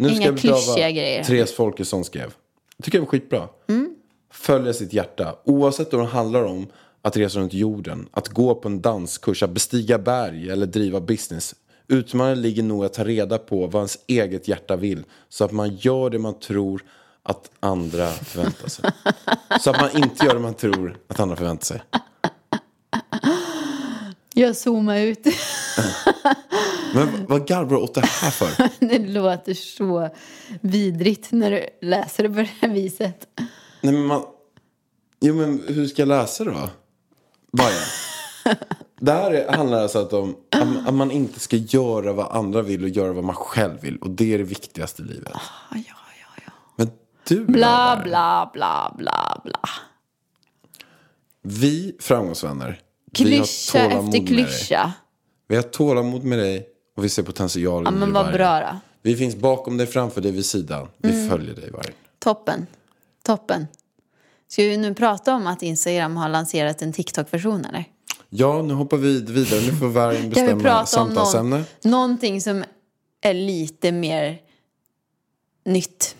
Nu Inga ska vi klyschiga vad grejer. Therese Folkesson skrev. tycker jag var skitbra. Mm. Följa sitt hjärta. Oavsett om det handlar om att resa runt jorden, att gå på en danskurs, att bestiga berg eller driva business. Utmaningen ligger nog att ta reda på vad ens eget hjärta vill. Så att man gör det man tror att andra förväntar sig. *laughs* Så att man inte gör det man tror att andra förväntar sig. Jag zoomar ut. *laughs* Men vad garvar du åt det här för? *laughs* det låter så vidrigt när du läser det på det här viset. Nej men man... Jo men hur ska jag läsa det då? Bajen. Det här är- handlar alltså att om att man inte ska göra vad andra vill och göra vad man själv vill. Och det är det viktigaste i livet. Ja, ja, ja. Men du Bla, bla, bla, bla, bla. Vi framgångsvänner. Klyscha efter klyscha. Vi har tålamod med dig och vi ser potentialen Ja, men vad Vargen. bra då. Vi finns bakom dig, framför dig, vid sidan. Vi Mm. följer dig varje. Toppen. Toppen. Ska vi nu prata om att Instagram har lanserat en TikTok-version eller? Ja, nu hoppar vi vidare. Nu får vargen Kan vi bestämma prata om någon, någonting som är lite mer nytt?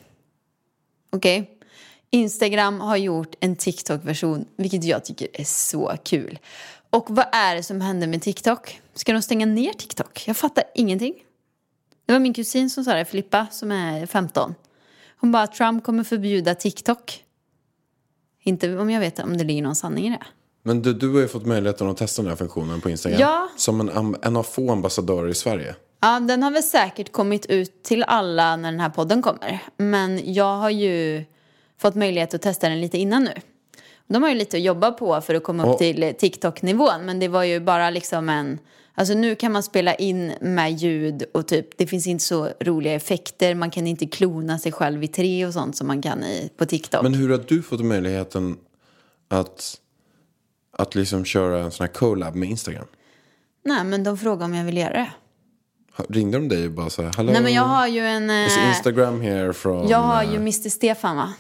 Okej? Instagram har gjort en TikTok-version, vilket jag tycker är så kul. Och vad är det som händer med TikTok? Ska de stänga ner TikTok? Jag fattar ingenting. Det var min kusin som sa det, Filippa, som är 15. Hon bara, Trump kommer förbjuda TikTok. Inte om jag vet om det ligger någon sanning i det. Men du, du har ju fått möjligheten att testa den här funktionen på Instagram. Ja. Som en, en av få ambassadörer i Sverige. Ja, den har väl säkert kommit ut till alla när den här podden kommer. Men jag har ju fått möjlighet att testa den lite innan nu. De har ju lite att jobba på för att komma upp Och- till eh, TikTok-nivån. Men det var ju bara liksom en... Alltså nu kan man spela in med ljud och typ det finns inte så roliga effekter. Man kan inte klona sig själv i tre och sånt som man kan i, på TikTok. Men hur har du fått möjligheten att, att liksom köra en sån här collab med Instagram? Nej, men de frågar om jag vill göra det. Ringde de dig och bara så här, hallå? Nej, men jag har ju en... Eh, Instagram here from... Jag har eh, ju Mr. Stefan va?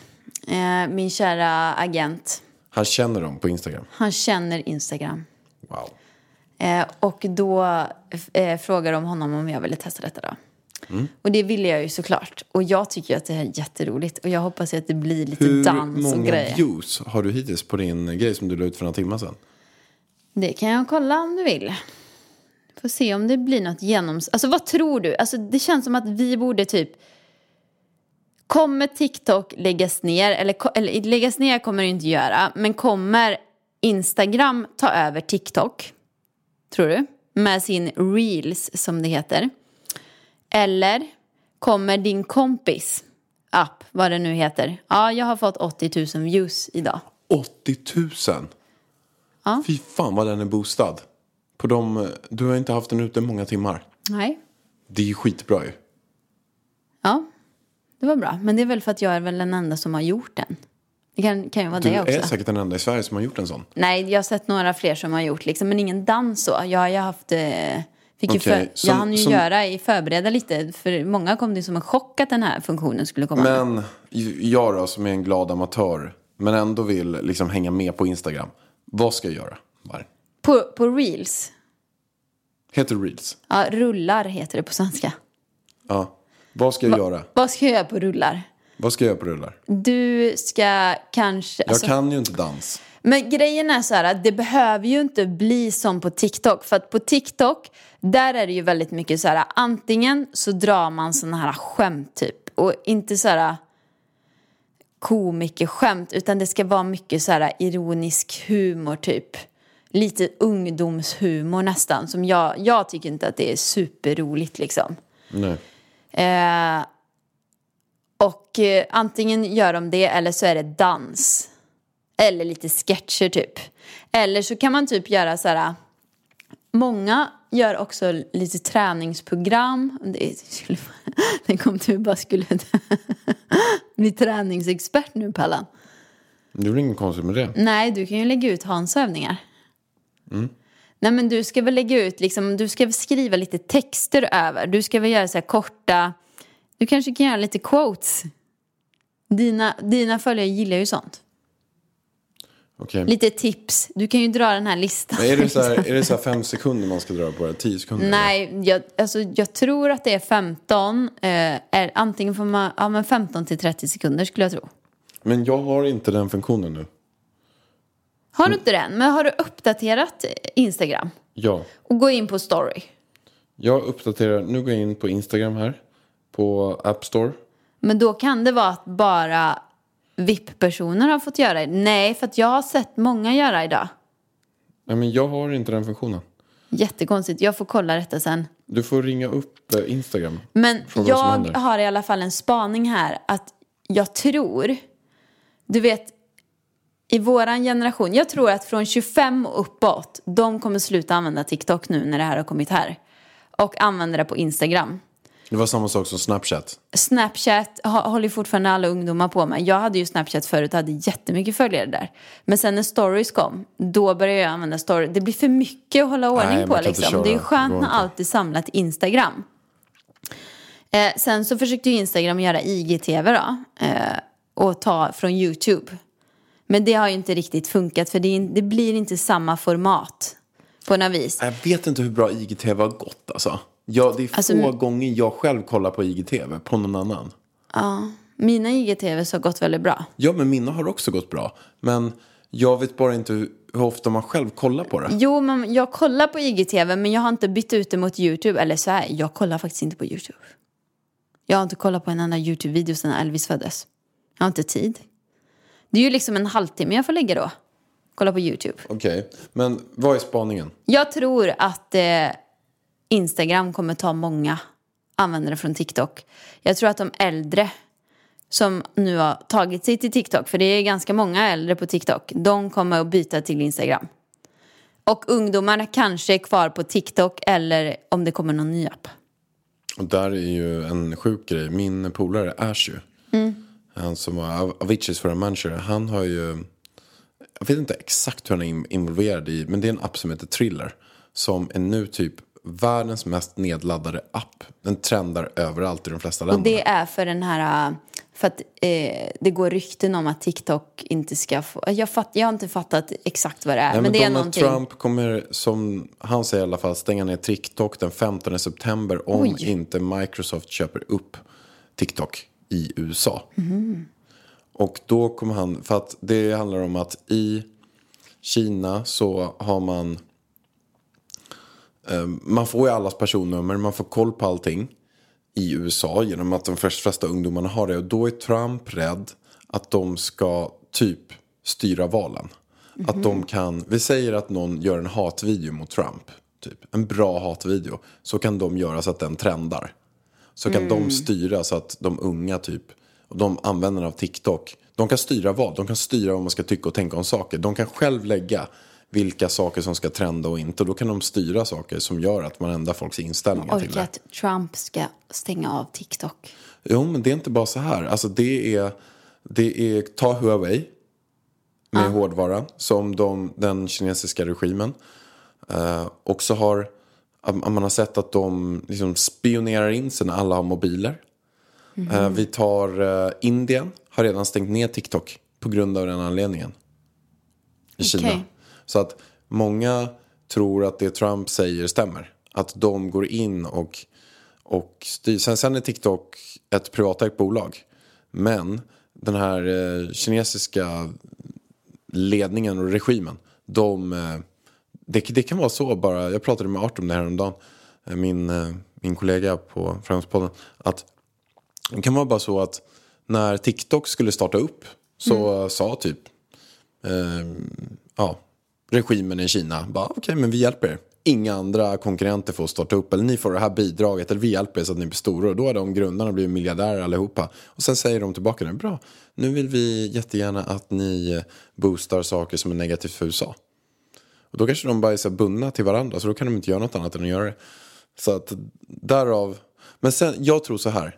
Eh, min kära agent. Han känner dem på Instagram. Han känner Instagram. Wow. Eh, och då eh, frågade de honom om jag ville testa detta då. Mm. Och det ville jag ju såklart. Och jag tycker ju att det här är jätteroligt. Och jag hoppas ju att det blir lite Hur dans och många grejer. views har du hittills på din grej som du la ut för några timmar sedan? Det kan jag kolla om du vill. Får se om det blir något genoms... Alltså vad tror du? Alltså det känns som att vi borde typ... Kommer TikTok läggas ner? Eller, eller läggas ner kommer det inte göra. Men kommer Instagram ta över TikTok? Tror du? Med sin Reels som det heter. Eller kommer din kompis app, vad det nu heter. Ja, jag har fått 80 000 views idag. 80 000? Ja. Fy fan vad den är boostad. På de, du har inte haft den ute många timmar. Nej. Det är ju skitbra ju. Ja, det var bra. Men det är väl för att jag är väl den enda som har gjort den. Det kan, kan ju vara Du det också. är säkert den enda i Sverige som har gjort en sån. Nej, jag har sett några fler som har gjort liksom, men ingen dans så. Jag har ju haft... Eh, fick Okej, för, som- jag hann ju som- göra i förbereda lite. För många kom det som en chock att den här funktionen skulle komma. Men jag då som är en glad amatör. Men ändå vill liksom hänga med på Instagram. Vad ska jag göra? Var? På, på reels. Heter det Reels? Ja, rullar heter det på svenska. Ja. Vad ska jag göra? Vad ska jag göra på rullar? Vad ska jag göra på rullar? Du ska kanske... Jag alltså- kan ju inte dans. Men grejen är så här att det behöver ju inte bli som på TikTok. För att på TikTok, där är det ju väldigt mycket så här, antingen så drar man sådana här skämt typ. Och inte så här komikerskämt, utan det ska vara mycket så här ironisk humor typ. Lite ungdomshumor nästan, som jag, jag tycker inte att det är superroligt liksom. Nej. Eh, och eh, antingen gör de det eller så är det dans. Eller lite sketcher typ. Eller så kan man typ göra så här. Många gör också lite träningsprogram. Det skulle, *laughs* tänk om du bara skulle *laughs* bli träningsexpert nu Pallan. Det är väl inget konstigt med det. Nej, du kan ju lägga ut Hans övningar. Mm. Nej men du ska väl lägga ut, liksom, du ska väl skriva lite texter över. Du ska väl göra så här korta, du kanske kan göra lite quotes. Dina, dina följare gillar ju sånt. Okej. Lite tips. Du kan ju dra den här listan. Men är det, så här, *laughs* är det så fem sekunder man ska dra på det? Tio sekunder? Nej, jag, alltså, jag tror att det är 15. Eh, är, antingen får man, ja men 15 till 30 sekunder skulle jag tro. Men jag har inte den funktionen nu. Har du inte den? Men har du uppdaterat Instagram? Ja. Och gå in på story. Jag uppdaterar, nu går jag in på Instagram här. På App Store. Men då kan det vara att bara VIP-personer har fått göra det. Nej, för att jag har sett många göra idag. Nej men jag har inte den funktionen. Jättekonstigt. Jag får kolla detta sen. Du får ringa upp eh, Instagram. Men jag har i alla fall en spaning här att jag tror, du vet, i våran generation, jag tror att från 25 och uppåt, de kommer sluta använda TikTok nu när det här har kommit här. Och använda det på Instagram. Det var samma sak som Snapchat. Snapchat ha- håller fortfarande alla ungdomar på med. Jag hade ju Snapchat förut och hade jättemycket följare där. Men sen när stories kom, då började jag använda stories. Det blir för mycket att hålla ordning Nej, på liksom. Det är skönt när allt är samlat i Instagram. Eh, sen så försökte ju Instagram göra IGTV då. Eh, och ta från YouTube. Men det har ju inte riktigt funkat för det, det blir inte samma format. På något vis. Jag vet inte hur bra IGTV har gått alltså. Ja, det är Alltså, få gånger jag själv kollar på IGTV på någon annan. Ja, mina IGTV har gått väldigt bra. Ja, men mina har också gått bra. Men jag vet bara inte hur, hur ofta man själv kollar på det. Jo, men jag kollar på IGTV men jag har inte bytt ut det mot YouTube. Eller så här, jag kollar faktiskt inte på YouTube. Jag har inte kollat på en enda YouTube-video sedan Elvis föddes. Jag har inte tid. Det är ju liksom en halvtimme jag får lägga då. Kolla på YouTube. Okej, men vad är spaningen? Jag tror att eh, Instagram kommer ta många användare från TikTok. Jag tror att de äldre som nu har tagit sig till TikTok, för det är ganska många äldre på TikTok, de kommer att byta till Instagram. Och ungdomarna kanske är kvar på TikTok eller om det kommer någon ny app. Och där är ju en sjuk grej. Min polare Ash ju. Mm. Han som var Av- Aviciis förra manager. Han har ju. Jag vet inte exakt hur han är in- involverad i. Men det är en app som heter Thriller. Som är nu typ världens mest nedladdade app. Den trendar överallt i de flesta Och länder. det är för den här För att eh, det går rykten om att TikTok inte ska få... Jag, fatt, jag har inte fattat exakt vad det är. Nej, men, det är Donald någonting... Trump kommer, som han säger i alla fall, stänga ner TikTok den 15 september om Oj. inte Microsoft köper upp TikTok i USA. Mhm. Och då kommer han, för att det handlar om att i Kina så har man, eh, man får ju allas personnummer, man får koll på allting i USA genom att de flesta ungdomarna har det. Och då är Trump rädd att de ska typ styra valen. Att de kan, vi säger att någon gör en hatvideo mot Trump, typ en bra hatvideo, så kan de göra så att den trendar. Så kan de styra så att de unga typ, och de användarna av TikTok, de kan styra vad? De kan styra vad man ska tycka och tänka om saker. De kan själv lägga vilka saker som ska trenda och inte. Och då kan de styra saker som gör att man ändrar folks inställningar till det. att Trump ska stänga av TikTok. Jo, men det är inte bara så här. Alltså det är, det är ta Huawei med hårdvaran som de, den kinesiska regimen. Eh, också har, att man har sett att de liksom spionerar in sig när alla har mobiler. Eh, vi tar eh, Indien, har redan stängt ner TikTok på grund av den anledningen. I Kina. Okej. Så att många tror att det Trump säger stämmer. Att de går in och, och styr. Sen, sen är TikTok ett privatägt bolag. Men den här eh, kinesiska ledningen och regimen, de, eh, det, det kan vara så bara, jag pratade med Art om det här häromdagen, eh, min, eh, min kollega på Framgångspodden, att det kan vara bara så att när TikTok skulle starta upp så sa typ eh, ja, regimen i Kina bara okej men vi hjälper er. Inga andra konkurrenter får starta upp eller ni får det här bidraget eller vi hjälper er så att ni blir stora. Och då har de grundarna blivit miljardärer allihopa. Och sen säger de tillbaka det, bra nu vill vi jättegärna att ni eh, boostar saker som är negativt för USA. Och då kanske de bara är så bundna till varandra så då kan de inte göra något annat än att göra det. Så att därav, men sen jag tror så här.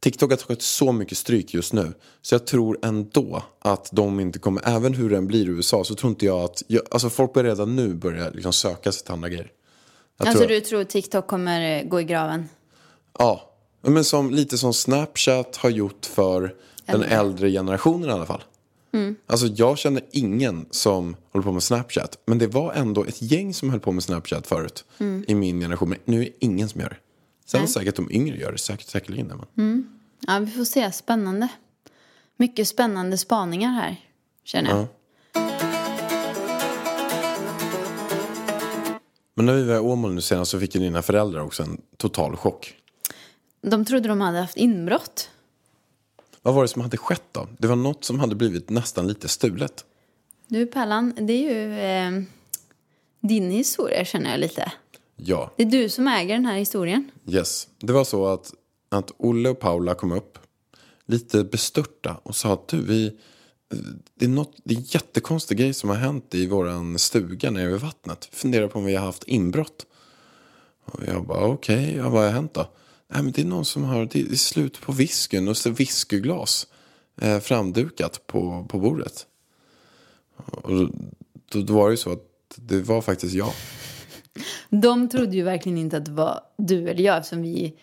TikTok har tagit så mycket stryk just nu. Så jag tror ändå att de inte kommer, även hur den blir i USA, så tror inte jag att, jag, alltså folk börjar redan nu börja liksom söka sig till andra grejer. Jag Alltså tror- du tror TikTok kommer eh, gå i graven? Ja, men som, lite som Snapchat har gjort för den äldre generationen i alla fall. Alltså jag känner ingen som håller på med Snapchat. Men det var ändå ett gäng som höll på med Snapchat förut i min generation. Men nu är det ingen som gör det. Sen Nej. säkert de yngre gör det, säkert säkerligen. Men. Ja, vi får se. Spännande. Mycket spännande spaningar här, känner jag. men när vi var i Åmål nu senast så fick ju dina föräldrar också en total chock. De trodde de hade haft inbrott. Vad var det som hade skett då? Det var något som hade blivit nästan lite stulet. Du, Pärlan, det är ju eh, din historia, känner jag lite. Ja, Det är du som äger den här historien. Yes. Det var så att, att Olle och Paula kom upp lite bestörta och sa att du, vi, det, är något, det är en jättekonstig grej som har hänt i våran stuga nere vid vattnet. Funderar på om vi har haft inbrott. Och jag bara okej, ja, vad har hänt då? Nej, men det är någon som har, det är slut på whiskyn och så whiskyglas eh, framdukat på, på bordet. Och då, då, då var det ju så att det var faktiskt jag. De trodde ju verkligen inte att det var du eller jag eftersom vi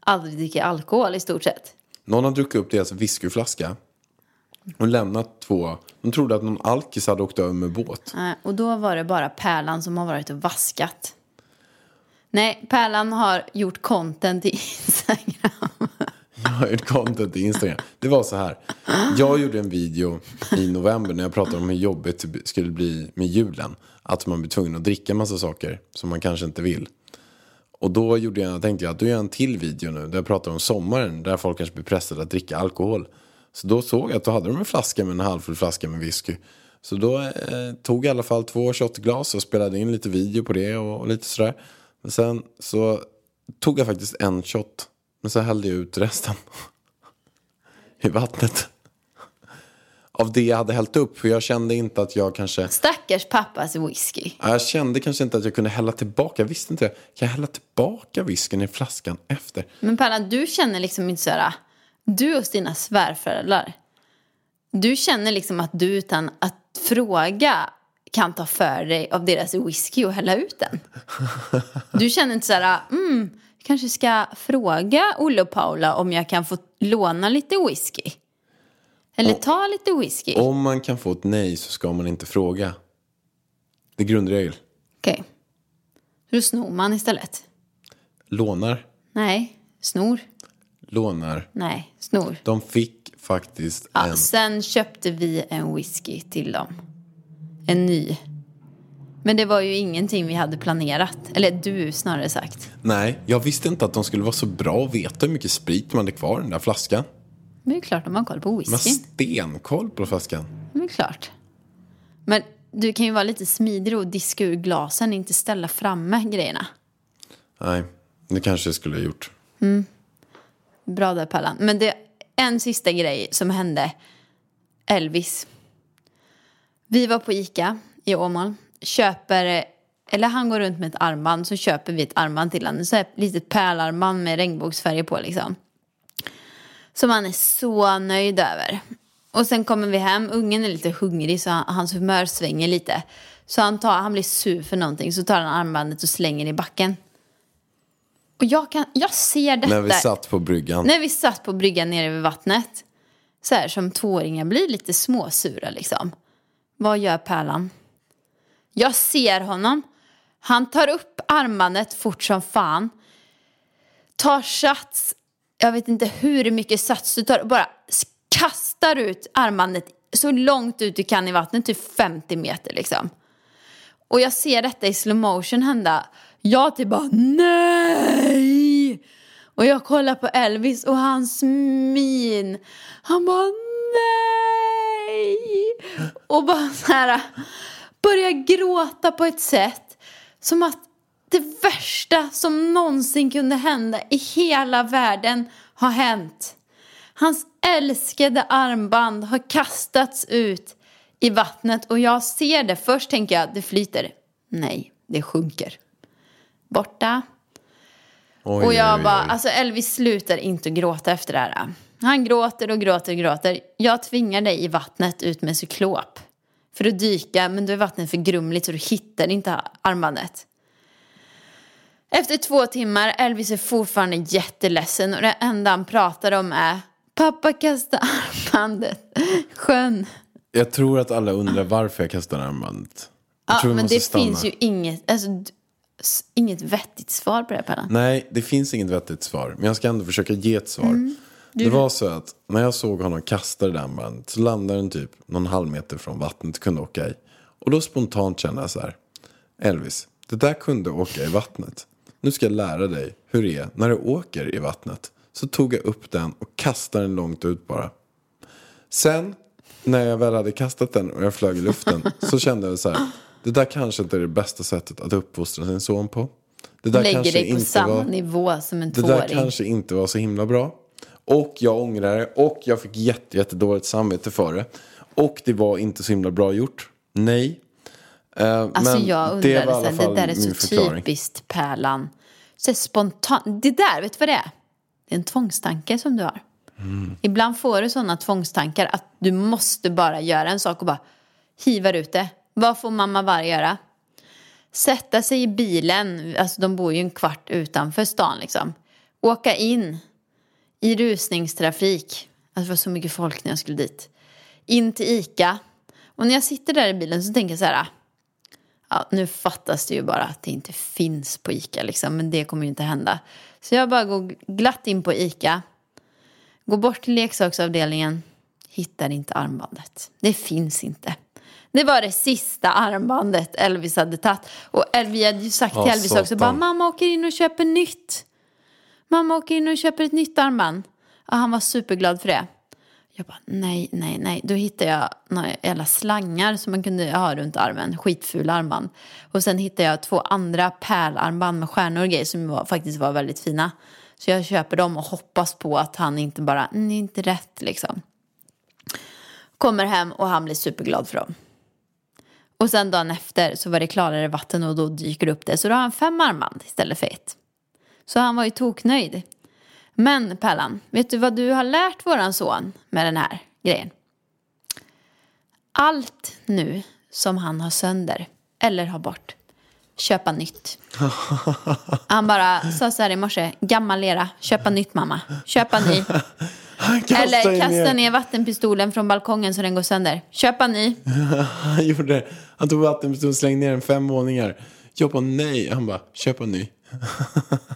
aldrig dricker alkohol i stort sett. Någon har druckit upp deras whiskyflaska och lämnat två. De trodde att någon alkis hade åkt över med båt. Och då var det bara Pärlan som har varit och vaskat. Nej, Pärlan har gjort content i Instagram. Jag har gjort content i Instagram. Det var så här. Jag gjorde en video i november när jag pratade om hur jobbigt det skulle bli med julen. Att man blir tvungen att dricka massa saker som man kanske inte vill. Och då gjorde jag, tänkte jag att då gör jag en till video nu där jag pratar om sommaren där folk kanske blir pressade att dricka alkohol. Så då såg jag att då hade de en flaska med en halvfull flaska med whisky. Så då eh, tog jag i alla fall två shotglas och spelade in lite video på det och, och lite sådär. Men sen så tog jag faktiskt en shot. Men så hällde jag ut resten *laughs* i vattnet. Av det jag hade hällt upp. För jag kände inte att jag kanske... Stackars pappas whisky. Ja, Jag kände kanske inte att jag kunde hälla tillbaka. Jag visste inte det. Kan jag hälla tillbaka whiskyn i flaskan efter? Men Pärlan, du känner liksom inte så här... Du och dina svärföräldrar. Du känner liksom att du utan att fråga kan ta för dig av deras whisky och hälla ut den. Du känner inte så här, mm, jag kanske ska fråga Olle och Paula om jag kan få låna lite whisky. Eller ta lite whisky. Okej. Om man kan få ett nej så ska man inte fråga. Det är grundregel. Då snor man istället. Lånar, Nej, snor. lånar. Nej, snor. De fick faktiskt Ja, en... sen köpte vi en whisky till dem. En ny. Men det var ju ingenting vi hade planerat. Eller du snarare sagt. Nej, jag visste inte att de skulle vara så bra och veta hur mycket sprit man hade kvar i den där flaskan. Men det är klart de har koll på Man har whiskyn. stenkoll på flaskan. Men det är klart. Men du kan ju vara lite smidigare och diska ur glasen, inte ställa framme grejerna. Nej, det kanske jag skulle ha gjort. Bra där Pallan. Men det en sista grej som hände. Elvis. Vi var på Ica i Åmål. Köper, eller han går runt med ett armband så köper vi ett armband till honom. Så här ett litet pärlarmband med regnbågsfärger på liksom. Som han är så nöjd över. Och sen kommer vi hem, ungen är lite hungrig så han, hans humör svänger lite. Så han, tar, han blir sur för någonting så tar han armbandet och slänger i backen. Och jag, kan, jag ser detta. När vi satt på bryggan. När vi satt på bryggan nere vid vattnet. Så här som tvååringar blir lite småsura liksom. Vad gör Pärlan? Jag ser honom. Han tar upp armbandet fort som fan. Tar sats. Jag vet inte hur mycket sats du tar. Bara kastar ut armbandet så långt ut du kan i vattnet. Typ 50 meter liksom. Och jag ser detta i slow motion hända. Jag typ bara nej! Och jag kollar på Elvis och hans min. Han bara nej! Och bara så här börjar gråta på ett sätt som att det värsta som någonsin kunde hända i hela världen har hänt. Hans älskade armband har kastats ut i vattnet och jag ser det. Först tänker jag det flyter. Nej, det sjunker. Borta. Oj, och jag oj, bara, oj. alltså Elvis slutar inte gråta efter det här. Han gråter och gråter och gråter. Jag tvingar dig i vattnet ut med cyklop. För att dyka, men då är vattnet för grumligt så du hittar inte armbandet. Efter två timmar, Elvis är fortfarande jätteledsen och det enda han pratar om är Pappa kastade armbandet. *laughs* Sjön. Jag tror att alla undrar varför jag kastade armbandet. Jag Ja, men det stanna. finns ju inget, alltså, inget vettigt svar på det här Pallan. Nej, det finns inget vettigt svar. Men jag ska ändå försöka ge ett svar. Mm. Det var så att när jag såg honom kasta det där armbandet så landade den typ någon halv meter från vattnet och kunde åka i. Och då spontant kände jag så här. Elvis, det där kunde åka i vattnet. Nu ska jag lära dig hur det är när du åker i vattnet. Så tog jag upp den och kastade den långt ut bara. Sen när jag väl hade kastat den och jag flög i luften så kände jag så här. Det där kanske inte är det bästa sättet att uppfostra sin son på. Det där Lägger dig på samma var- nivå som en det där tvååring. kanske inte var så himla bra. Och jag ångrar det. Och jag fick jätte, jättedåligt samvete för det. Och det var inte så himla bra gjort. Nej. Eh, Alltså men jag det undrade var sen, det där är så förklaring. typiskt Pärlan. Så spontant, det där, vet du vad det är? Det är en tvångstanke som du har. Mm. Ibland får du sådana tvångstankar att du måste bara göra en sak och bara hivar ut det. Vad får mamma varg göra? Sätta sig i bilen, alltså de bor ju en kvart utanför stan liksom. Åka in i rusningstrafik. Alltså det var så mycket folk när jag skulle dit. In till Ica. Och när jag sitter där i bilen så tänker jag så här. Ja, nu fattas det ju bara att det inte finns på Ica liksom. Men det kommer ju inte hända. Så jag bara går glatt in på Ica. Går bort till leksaksavdelningen. Hittar inte armbandet. Det finns inte. Det var det sista armbandet Elvis hade tagit. Och vi hade ju sagt till Elvis också. Bara, mamma åker in och köper nytt. Mamma åker in och köper ett nytt armband. Och han var superglad för det. Jag bara, nej, nej, nej. Då hittade jag några jävla slangar som man kunde ha runt armen. Skitfula armband. Och sen hittade jag två andra pärlarmband med stjärnor och grejer som var, faktiskt var väldigt fina. Så jag köper dem och hoppas på att han inte bara, mm, nej, inte rätt liksom. Kommer hem och han blir superglad för dem. Och sen dagen efter så var det klarare vatten och då dyker det upp det. Så då har han fem armband istället för ett. Så han var ju toknöjd. Men Pärlan, vet du vad du har lärt våran son med den här grejen? Allt nu som han har sönder eller har bort, köpa nytt. *laughs* Han bara sa så här i morse, gammal lera, köpa nytt mamma, köpa ny. *laughs* Eller ner. kasta ner vattenpistolen från balkongen så den går sönder. Köpa ny. *laughs* Han gjorde det. Han tog vattenpistolen och slängde ner den fem våningar. Jag bara nej. Han bara köp en ny.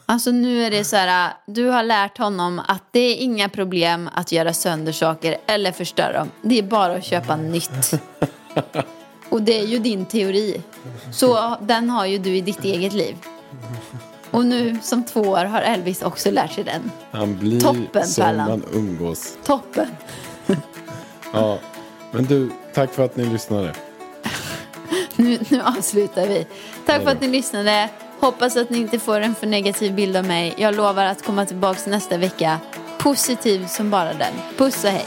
Alltså nu är det så här, du har lärt honom att det är inga problem att göra sönder saker eller förstöra dem. Det är bara att köpa nytt. *laughs* Och det är ju din teori. Så den har ju du i ditt eget liv. Och nu som två år har Elvis också lärt sig den. Han blir Toppen, som Pärlan. man umgås. Toppen. *laughs* Ja. Men du, tack för att ni lyssnade. *laughs* Nu, nu avslutar vi. Tack för att ni lyssnade. Hoppas att ni inte får en för negativ bild av mig. Jag lovar att komma tillbaka nästa vecka. Positiv som bara den. Puss och hej.